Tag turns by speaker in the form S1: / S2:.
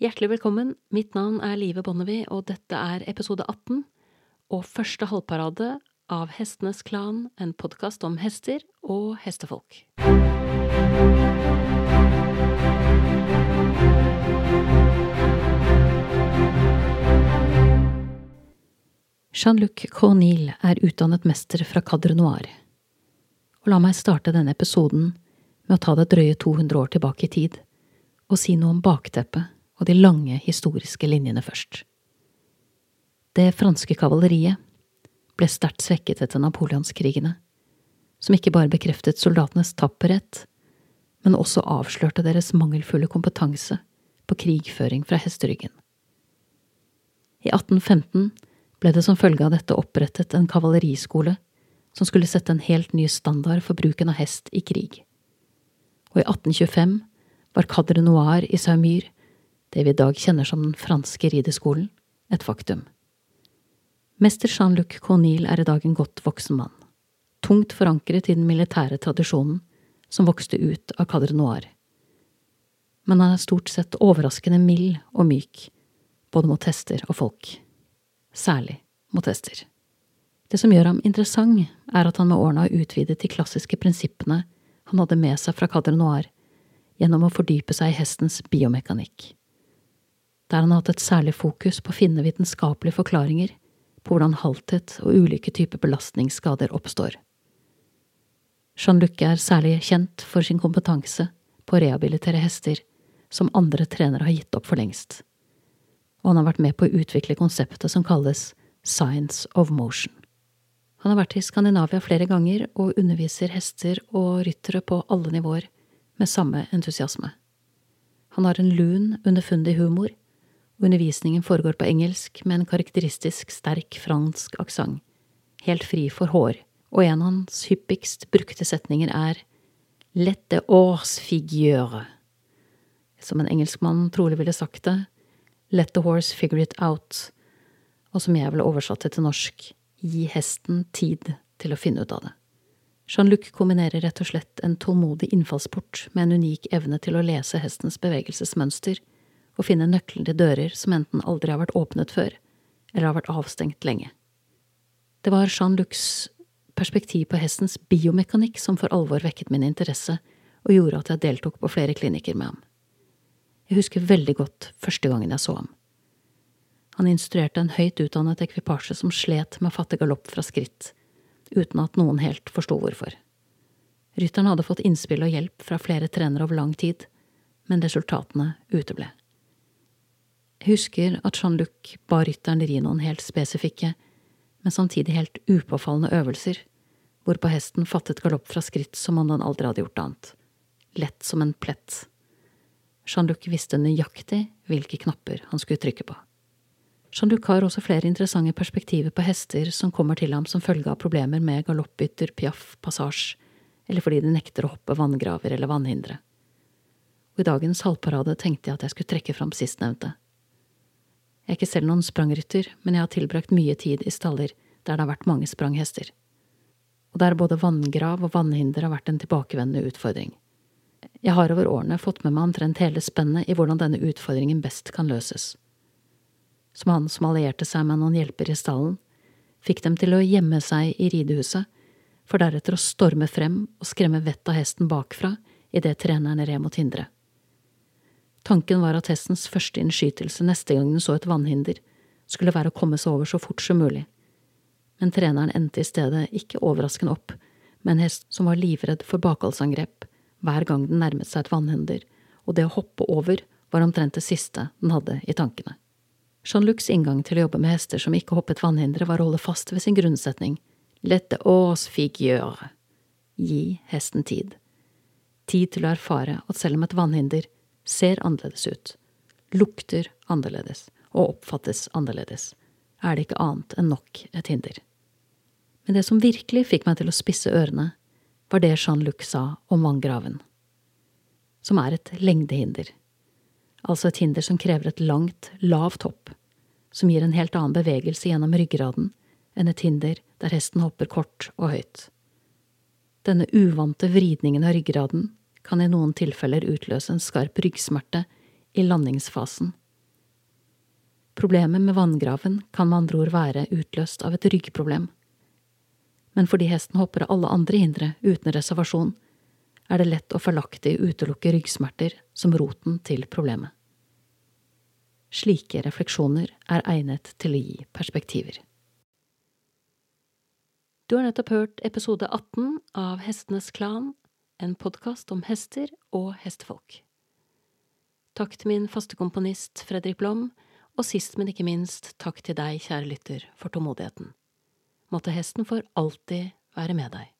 S1: Hjertelig velkommen, mitt navn er Live Bonnevie, og dette er episode 18 og første halvparade av Hestenes Klan, en podkast om hester og hestefolk. Jean-Luc Cornille er utdannet mester fra Cadre Noir. Og la meg starte denne episoden med å ta det drøye 200 år tilbake i tid og si noe om bakteppet og de lange historiske linjene først. Det franske kavaleriet ble sterkt svekket etter napoleonskrigene, som ikke bare bekreftet soldatenes tapperhet, men også avslørte deres mangelfulle kompetanse på krigføring fra hesteryggen. I 1815 ble det som følge av dette opprettet en kavaleriskole som skulle sette en helt ny standard for bruken av hest i krig. Og i 1825 var Cadre Noir i Saumur, det vi i dag kjenner som den franske rideskolen, et faktum. Mester Jean-Luc Cornille er i dag en godt voksen mann, tungt forankret i den militære tradisjonen som vokste ut av Cadre Noir. Men han er stort sett overraskende mild og myk, både mot hester og folk. Særlig mot hester. Det som gjør ham interessant, er at han med årene har utvidet de klassiske prinsippene han hadde med seg fra Cadre Noir, gjennom å fordype seg i hestens biomekanikk. Der han har hatt et særlig fokus på å finne vitenskapelige forklaringer på hvordan halthet og ulike typer belastningsskader oppstår. Jean-Luc er særlig kjent for sin kompetanse på å rehabilitere hester som andre trenere har gitt opp for lengst, og han har vært med på å utvikle konseptet som kalles Science of Motion. Han har vært i Skandinavia flere ganger og underviser hester og ryttere på alle nivåer med samme entusiasme. Han har en lun, underfundig humor, undervisningen foregår på engelsk med en karakteristisk sterk fransk aksent, helt fri for hår, og en av hans hyppigst brukte setninger er Let the horse figure. Som en engelskmann trolig ville sagt det, Let the horse figure it out, og som jeg ville oversatt det til norsk, Gi hesten tid til å finne ut av det. Jean-Luc kombinerer rett og slett en tålmodig innfallsport med en unik evne til å lese hestens bevegelsesmønster og finne nøkkelen til dører som enten aldri har vært åpnet før, eller har vært avstengt lenge. Det var Jean-Lucs perspektiv på hestens biomekanikk som for alvor vekket min interesse og gjorde at jeg deltok på flere klinikker med ham. Jeg husker veldig godt første gangen jeg så ham. Han instruerte en høyt utdannet ekvipasje som slet med å fatte galopp fra skritt, uten at noen helt forsto hvorfor. Rytteren hadde fått innspill og hjelp fra flere trenere over lang tid, men resultatene uteble. Husker at Jean-Luc ba rytteren ri noen helt spesifikke, men samtidig helt upåfallende øvelser, hvorpå hesten fattet galopp fra skritt som om den aldri hadde gjort annet. Lett som en plett. Jean-Luc visste nøyaktig hvilke knapper han skulle trykke på. Jean-Luc har også flere interessante perspektiver på hester som kommer til ham som følge av problemer med galoppbytter, piaff, passasje, eller fordi de nekter å hoppe vanngraver eller vannhindre. Og i dagens halvparade tenkte jeg at jeg skulle trekke fram sistnevnte. Jeg er ikke selv noen sprangrytter, men jeg har tilbrakt mye tid i staller der det har vært mange spranghester. Og der både vanngrav og vannhinder har vært en tilbakevendende utfordring. Jeg har over årene fått med meg omtrent hele spennet i hvordan denne utfordringen best kan løses. Som han som allierte seg med noen hjelper i stallen, fikk dem til å gjemme seg i ridehuset, for deretter å storme frem og skremme vettet av hesten bakfra idet treneren red mot hinderet. Tanken var at hestens første innskytelse neste gang den så et vannhinder, skulle være å komme seg over så fort som mulig. Men treneren endte i stedet ikke overraskende opp med en hest som var livredd for bakholdsangrep hver gang den nærmet seg et vannhinder, og det å hoppe over var omtrent det siste den hadde i tankene. Jean-Lucs inngang til å jobbe med hester som ikke hoppet vannhindre, var å holde fast ved sin grunnsetning, lette ås figure, gi hesten tid. Tid til å erfare at selv om et vannhinder ser annerledes ut, lukter annerledes og oppfattes annerledes, er det ikke annet enn nok et hinder. Men det som virkelig fikk meg til å spisse ørene, var det Jean-Luc sa om vanngraven, som er et lengdehinder, altså et hinder som krever et langt, lavt hopp, som gir en helt annen bevegelse gjennom ryggraden enn et hinder der hesten hopper kort og høyt. Denne uvante vridningen av ryggraden kan i noen tilfeller utløse en skarp ryggsmerte i landingsfasen Problemet med vanngraven kan med andre ord være utløst av et ryggproblem. Men fordi hesten hopper av alle andre hindre uten reservasjon, er det lett å feilaktig utelukke ryggsmerter som roten til problemet. Slike refleksjoner er egnet til å gi perspektiver. Du har nettopp hørt episode 18 av Hestenes Klan, en podkast om hester og hestefolk. Takk til min faste komponist Fredrik Blom, og sist, men ikke minst, takk til deg, kjære lytter, for tålmodigheten. Måtte hesten for alltid være med deg.